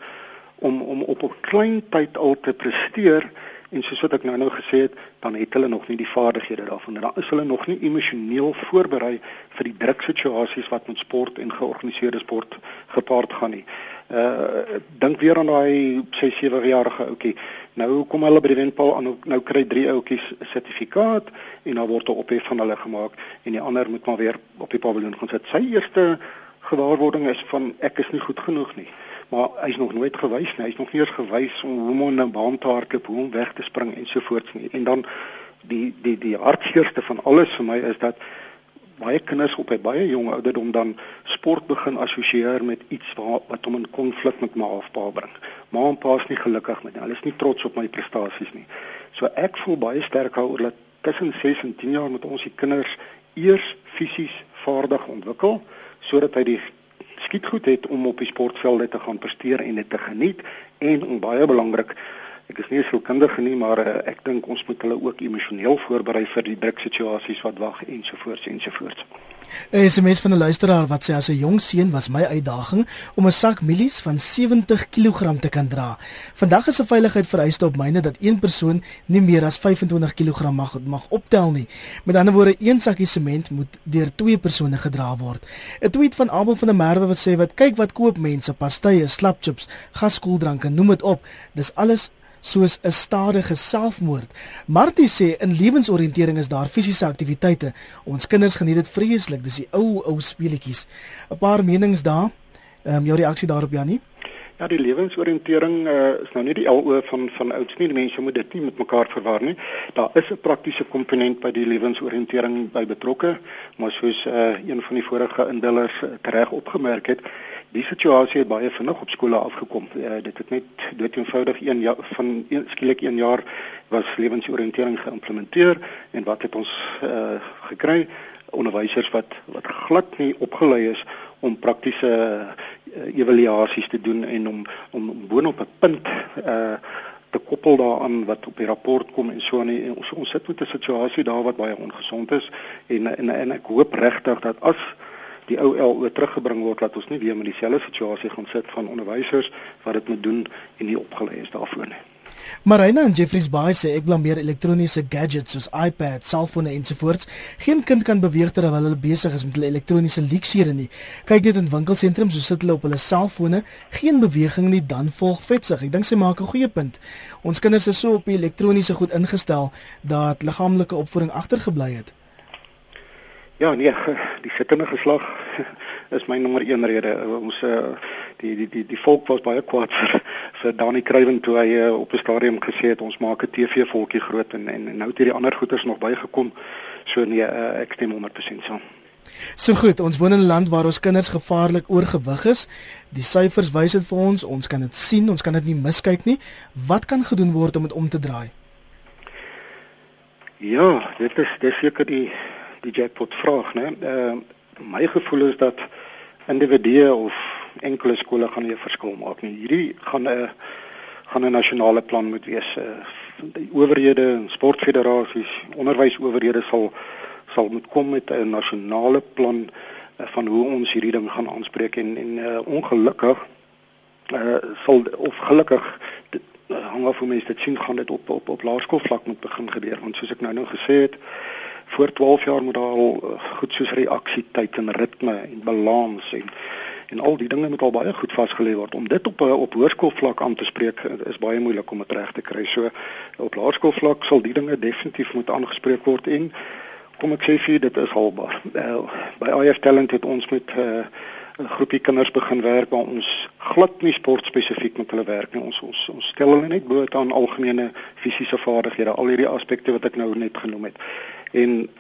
om om op 'n klein tyd al te presteer en soos wat ek nou nou gesê het, dan het hulle nog nie die vaardighede daarvan. Dan is hulle nog nie emosioneel voorberei vir die druksituasies wat met sport en georganiseerde sport gepaard gaan nie. Uh dink weer aan daai 6 7 jarige ouetjie. Nou kom hulle by die wenpaal aan nou kry drie ouetjies 'n sertifikaat en dan word 'n ophef van hulle gemaak en die ander moet maar weer op die paviljoen gaan sit. Sy eerste gewaarwording is van ek is nie goed genoeg nie maar hy's nog nooit gewys nie. Hy's nog nie eens gewys om hoe om 'n baan te hardloop, hoe om weg te spring ensovoorts nie. En dan die die die hartseerste van alles vir my is dat baie kinders op 'n baie jong ouderdom dan sport begin assosieer met iets wat wat hom in konflik met ma of pa bring. Ma en pa is nie gelukkig met nie. Hulle is nie trots op my prestasies nie. So ek voel baie sterk daaroor dat tussen 6 en 10 jaar moet ons die kinders eers fisies vaardig ontwikkel sodat hy die skietgoed het om op die sportvelde te gaan presteer en dit te geniet en baie belangrik ek is nie so kundige nie maar uh, ek dink ons moet hulle ook emosioneel voorberei vir die druksituasies wat wag ensovoorts ensovoorts. 'n SMS van 'n luisteraar wat sê as 'n jong seun was my uitdaging om 'n sak mielies van 70 kg te kan dra. Vandag is 'n veiligheid vereiste op myne dat een persoon nie meer as 25 kg mag mag optel nie. Met ander woorde, een sakkie sement moet deur twee persone gedra word. 'n Tweet van Abel van der Merwe wat sê wat kyk wat koop mense, pastye, slapchips, gaskoeldranke, noem dit op. Dis alles soos 'n stadige selfmoord. Martie sê in lewensoriëntering is daar fisiese aktiwiteite. Ons kinders geniet dit vreeslik. Dis die ou ou speletjies. 'n Paar menings daar. Ehm um, jou reaksie daarop Jannie? Ja, die lewensoriëntering uh, is nou nie die LO van van ouds nie. Die mense moet dit nie met mekaar verwar nie. Daar is 'n praktiese komponent by die lewensoriëntering by betrokke, maar soos uh, een van die vorige inbellers uh, reg opgemerk het, Die situasie het baie vinnig op skole afgekom. Uh, dit het net dood eenvoudig 1 jaar van een, skielik 1 jaar was lewensoriëntering geïmplementeer en wat het ons uh, gekry? Onderwysers wat wat glad nie opgelei is om praktiese uh, evaluasies te doen en om om boonop 'n punt uh te koppel daaraan wat op die rapport kom en so aan. Ons ons sit met 'n situasie daar wat baie ongesond is en en en ek hoop regtig dat as die ou LO teruggebring word dat ons nie weer met dieselfde situasie gaan sit van onderwysers wat dit moet doen en nie opgelei is daarvoor nie. Marina en Jeffreys Bay sê ek blameer elektroniese gadgets soos iPads, selfone ensovoorts. Geen kind kan beweeg terwyl hulle besig is met hulle elektroniese leksure nie. Kyk net in winkelsentrums, so sit hulle op hulle selfone, geen beweging nie, dan volg vetsig. Ek dink sy maak 'n goeie punt. Ons kinders is so op die elektroniese goed ingestel dat liggaamlike opvoeding agtergebly het. Ja, nee, die sittende geslag is my nommer 1 rede. Ons uh, die die die die volk was baie kwaad vir vir Dani Kruiven toe hy uh, op 'n stadium gesê het ons maak 'n TV volkie groot en en, en nou het hierdie ander goeters nog bygekom. So nee, uh, ek stem 100% saam. So goed, ons woon in 'n land waar ons kinders gevaarlik oorgewig is. Die syfers wys dit vir ons, ons kan dit sien, ons kan dit nie miskyk nie. Wat kan gedoen word om dit om te draai? Ja, dit is dis seker die die jackpot vraag, né? Uh, my gevoel is dat individue of enkele skole gaan nie 'n verskil maak nie. Hierdie gaan 'n gaan 'n nasionale plan moet wees. Uh, die owerhede, sportfederasies, onderwysowerhede sal sal moet kom met 'n nasionale plan uh, van hoe ons hierdie ding gaan aanspreek en en uh, ongelukkig uh, sal of gelukkig dit, hang af hoe mense dit sien gaan dit op op op laerskoolvlak moet begin gebeur want soos ek nou nou gesê het voor 12 jaar moet daar al uh, goed soos reaksietyd en ritme en balans en en al die dinge moet al baie goed vasgelê word om dit op uh, op hoërskoolvlak aan te spreek uh, is baie moeilik om dit reg te kry. So op laerskoolvlak sal die dinge definitief moet aangespreek word en kom ek sê vir dit is haalbaar. Uh, by IF Talent het ons met 'n uh, groepie kinders begin werk waar ons glad nie sport spesifiek met hulle werk nie. Ons ons ons stel hulle net bloot aan algemene fisiese vaardighede, al hierdie aspekte wat ek nou net genoem het. En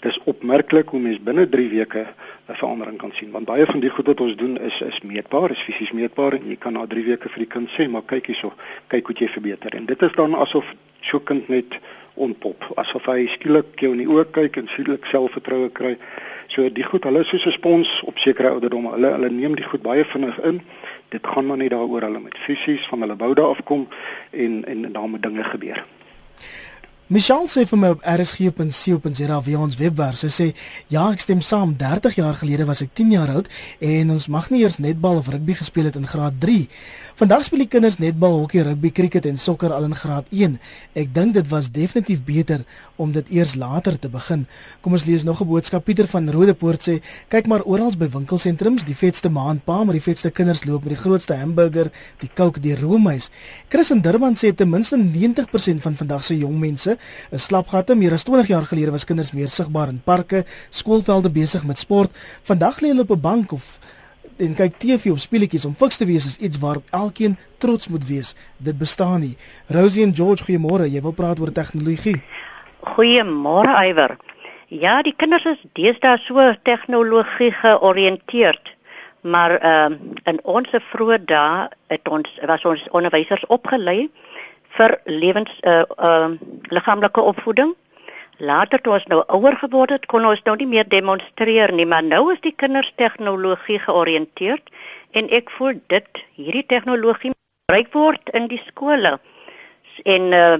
dis opmerklik hoe mens binne 3 weke 'n verandering kan sien want baie van die goed wat ons doen is is meetbaar, is fisies meetbaar en jy kan na 3 weke vir die kind sê, maar kyk hierso, kyk hoe jy verbeter. En dit is dan asof so kind net ontpop, asof hy skielik jou in die oë kyk en skielik selfvertroue kry. So die goed, hulle is soos 'n spons op sekere ouderdomme. Hulle hulle neem die goed baie vinnig in. Dit gaan maar net daaroor hulle met fisies van hulle boude afkom en en daar moet dinge gebeur. Michelle sê vir my op rsg.co.za via ons webwerf. Sy sê ja, ek stem saam. 30 jaar gelede was ek 10 jaar oud en ons mag nie eers netbal of rugby gespeel het in graad 3. Vandag speel die kinders netbal, hokkie, rugby, krieket en sokker al in graad 1. Ek dink dit was definitief beter om dit eers later te begin. Kom ons lees nog 'n boodskap. Pieter van Rodepoort sê: "Kyk maar oral by winkelsentrums, die vetste maandpa, maar die vetste kinders loop met die grootste hamburger, die Coke, die roomys." Chris in Durban sê ten minste 90% van vandag se jong mense is slapgatte. Meer as 20 jaar gelede was kinders meer sigbaar in parke, skoolvelde besig met sport. Vandag lê hulle op 'n bank of en kyk TV of speletjies om fiks te wees is iets waarop elkeen trots moet wees. Dit bestaan nie. Rosie en George, goeiemôre. Jy wil praat oor tegnologie. Goeiemôre Iwer. Ja, die kinders is deesdae so tegnologie georiënteerd. Maar ehm uh, in ons vroeë dae het ons was ons onderwysers opgelei vir lewens uh uh liggaamlike opvoeding. Later toe ons nou ouer geword het, kon ons nou nie meer demonstreer nie, maar nou is die kinders tegnologie georiënteerd en ek voel dit hierdie tegnologie gebruik word in die skole en uh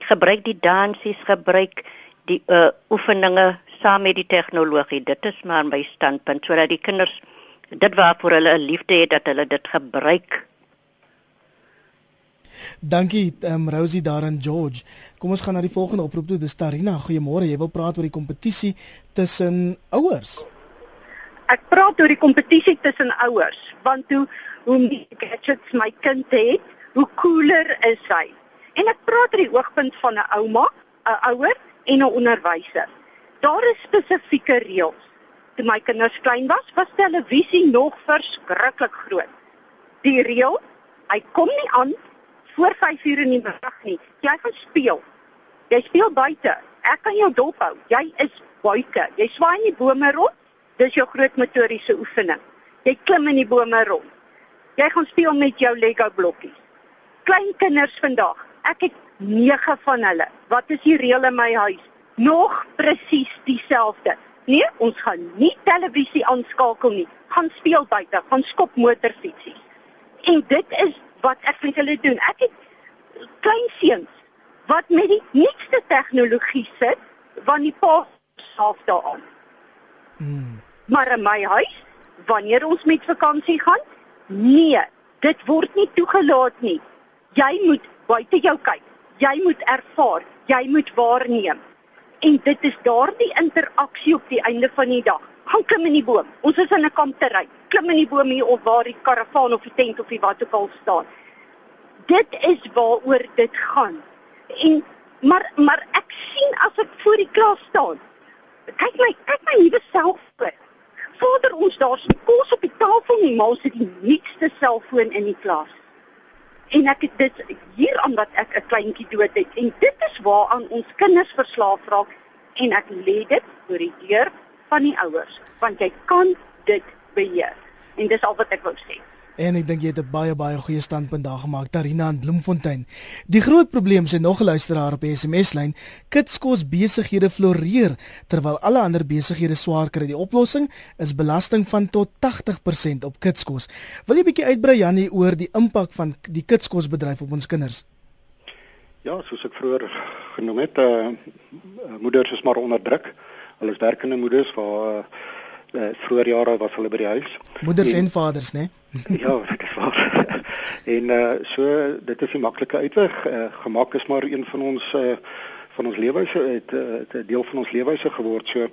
gebruik die dansies, gebruik die uh oefeninge saam met die tegnologie. Dit is maar my standpunt sodat die kinders dit waarvoor hulle 'n liefde het dat hulle dit gebruik Dankie um, Rosie daar in George. Kom ons gaan na die volgende oproep toe. Dis Tarina. Goeiemôre. Jy wil praat oor die kompetisie tussen ouers. Ek praat oor die kompetisie tussen ouers, want hoe hoe meer gadgets my kind het, hoe cooler is hy. En ek praat oor die oogpunt van 'n ouma, 'n ouer en 'n onderwyser. Daar is spesifieke reëls. Toe my kinders klein was, was televisie nog verskriklik groot. Die reël, hy kom nie aan voor 5 uur in die middag nie. Jy gaan speel. Jy speel buite. Ek kan jou dop hou. Jy is buite. Jy swaai in die bome rond. Dis jou groot motoriese oefening. Jy klim in die bome rond. Jy gaan speel met jou Lego blokkies. Klein kinders vandag. Ek het 9 van hulle. Wat is die reël in my huis? Nog presies dieselfde. Nee, ons gaan nie televisie aanskakel nie. Gaan speel buite, gaan skop motorfietsies. En dit is wat ek met hulle doen. Ek het klein seuns wat met die nuutste tegnologie sit van die pa self daaraan. Hmm. Maar in my huis, wanneer ons met vakansie gaan, nee, dit word nie toegelaat nie. Jy moet buite jou kyk. Jy moet ervaar, jy moet waarneem. En dit is daardie interaksie op die einde van die dag. Gaan klim in die boom. Ons is in 'n kamptery. Klim in die boom hier of waar die karavaan of die tent of die wat ook al staan. Dit is waaroor dit gaan. En maar maar ek sien as ek voor die klas staan. Kyk my, kyk my nuwe selfoon. Vader ons daar's nie kos op die tafel nie, maar ons het die nuutste selfoon in die klas en ek het dit hier aan wat ek 'n kleintjie dood het en dit is waaraan ons kinders verslaaf raak en ek lê dit oor die deur van die ouers want jy kan dit beheer en dis al wat ek wou sê En ek dink jy het 'n baie baie goeie standpunt daar gemaak, Tarina in Bloemfontein. Die groot probleem sê nog 'n luisteraar op die SMS-lyn, kitskos besighede floreer terwyl alle ander besighede swaar kry. Die oplossing is belasting van tot 80% op kitskos. Wil jy bietjie uitbrei Jannie oor die impak van die kitskosbedryf op ons kinders? Ja, soos ek vroeër genoem het, uh, moeders is maar onder druk. Hulle is werkende moeders waar uh, uh, vroeër jare was hulle by die huis. Moeders en, en vaders, né? ja, dit is waar. en uh so dit is 'n maklike uitweg. Uh, gemak is maar een van ons uh van ons leefwyse het 'n uh, deel van ons leefwyse geword. So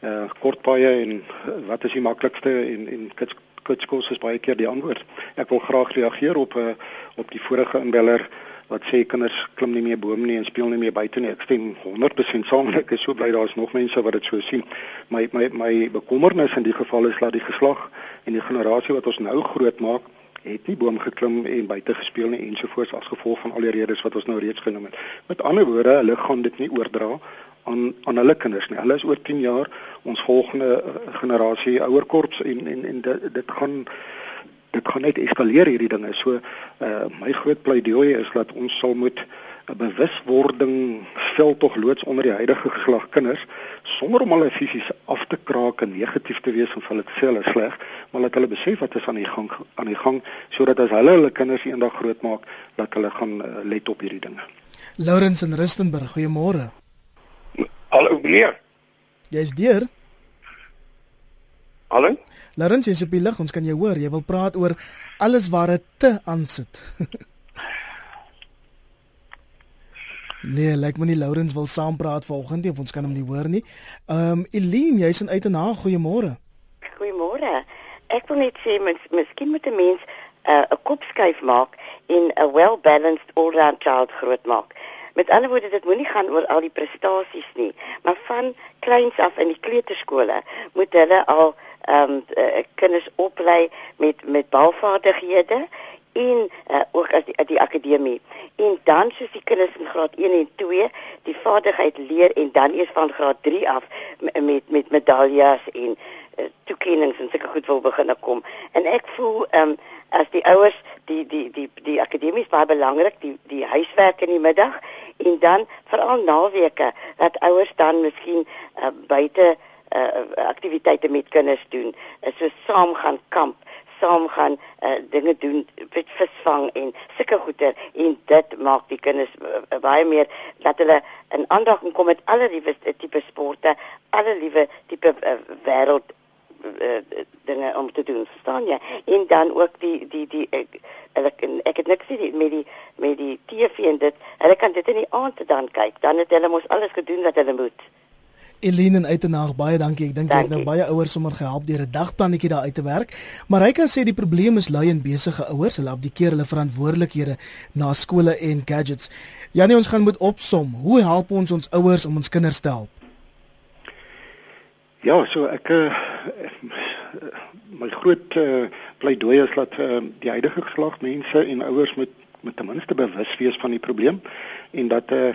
uh kort paaie en wat is die maklikste en en kits kitskos is baie keer die antwoord. Ek wil graag reageer op uh op die vorige inbeller wat sê kinders klim nie meer bome nie en speel nie meer buite nie. Ek stem 100% saam. Ek is so bly daar is nog mense wat dit so sien. My my my bekommernis in die geval is dat die geslag en die generasie wat ons nou groot maak het nie boom geklim en buite gespeel nie ensovoorts as gevolg van al die redes wat ons nou reeds genoem het. Met ander woorde, hulle gaan dit nie oordra aan aan hulle kinders nie. Hulle is oor 10 jaar ons volgende eh, generasie ouer korps en en en dit, dit gaan dit gaan net eskaleer hierdie dinge. So uh my groot pleidooi is dat ons sal moet 'n bewuswording stel tog loods onder die huidige geslag kinders sonder om hulle fisies af te kraak en negatief te wees of hulle te sê hulle sleg, maar dat hulle besef wat is aan die gang aan die gang sodat as hulle hulle kinders eendag grootmaak dat hulle gaan uh, let op hierdie dinge. Lawrence in Rustenburg, goeiemôre. Hallo meneer. Jy's deur? Hallo? Lawrence, jy's op die lig, ons kan jou hoor. Jy wil praat oor alles waar dit te aansit. nee, like my nie Lawrence wil saampraat vanoggend nie of ons kan hom nie hoor nie. Ehm um, Eline, jy's in Uitenaar. Goeiemôre. Goeiemôre. Ek wil net sê mens miskien moet 'n mens uh, 'n uh, kop skuif maak en 'n well-balanced all-round child grootmaak. Met ander woorde, dit moenie gaan oor al die prestasies nie, maar van kleins af in die kleuterskole moet hulle al ehm um, kinders oplei met met baalvaardighede en uh, ook as die, die akademie. En dan soos die kinders in graad 1 en 2 die vaardigheid leer en dan eers van graad 3 af met met medaljes en uh, toekennings en sulke goed wil begin kom. En ek voel ehm um, as die ouers die die die die akademie is baie belangrik, die die huiswerk in die middag en dan veral naweke dat ouers dan miskien uh, buite uh, aktiwiteite met kinders doen, uh, so saam gaan kamp, saam gaan uh, dinge doen, met visvang en sulke goeder en dit maak die kinders uh, baie meer dat hulle in aandag kom met alle liewe tipe sporte, alle liewe tipe uh, wêreld uh, dinge om te doen, verstaan jy? En dan ook die die die ek ek, ek het niks sien met die met die TV en dit. Hulle kan dit in die aand dan kyk. Dan het hulle mos alles gedoen wat hulle moet. Elene uit en na baie dankie. Ek dink jy het nou baie ouers sommer gehelp deur 'n dagplannetjie daar uit te werk. Maar hy kan sê die probleem is lui en besige ouers. Hulle abdikeer hulle verantwoordelikhede na skole en gadgets. Janie, ons gaan moet opsom. Hoe help ons ons ouers om ons kinders te help? Ja, so ek uh, my groot uh, pleidooi is dat uh, die huidige geslag mense en ouers moet moet ten minste bewus wees van die probleem en dat uh,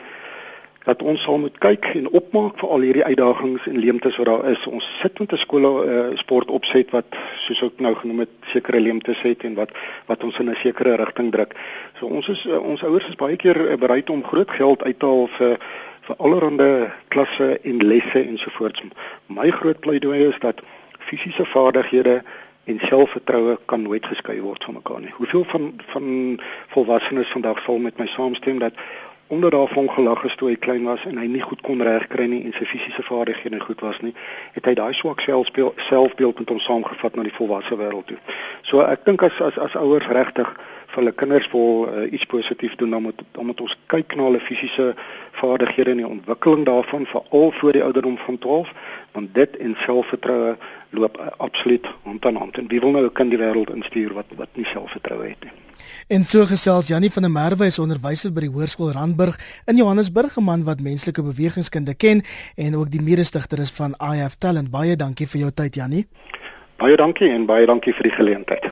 dat ons sal moet kyk en opmaak vir al hierdie uitdagings en leemtes wat daar is. Ons sit met 'n skole uh, sport opset wat soos ek nou genoem het sekere leemtes het en wat wat ons in 'n sekere rigting druk. So ons is uh, ons ouers is baie keer uh, bereid om groot geld uit te haal vir vir allerlei klasse en lesse ensovoorts. My groot pleidooi is dat fisiese vaardighede en selfvertroue kan nooit geskei word van mekaar nie. Hoeveel van van volwassenes vandag sal met my saamstem dat onder daarvan gelag het toe hy klein was en hy nie goed kon regkry nie en sy fisiese vaardighede goed was nie, het hy daai swak selfbeeld selfbeeld met hom saamgevat na die volwasse wêreld toe. So ek dink as as as ouers regtig vir hulle kinders wil uh, iets positief doen dan moet dan moet ons kyk na hulle fisiese vaardighede en die ontwikkeling daarvan veral voor die ouderdom van 12 want dit en selfvertroue loop uh, absoluut hand aan hand en wie wil nou 'n kind die wêreld instuur wat wat nie selfvertroue het nie En so gesels Jannie van der Merwe is onderwyser by die Hoërskool Randburg in Johannesburg, 'n man wat menslike bewegingskunde ken en ook die mede-stigter is van I Have Talent. Baie dankie vir jou tyd Jannie. Baie dankie en baie dankie vir die geleentheid.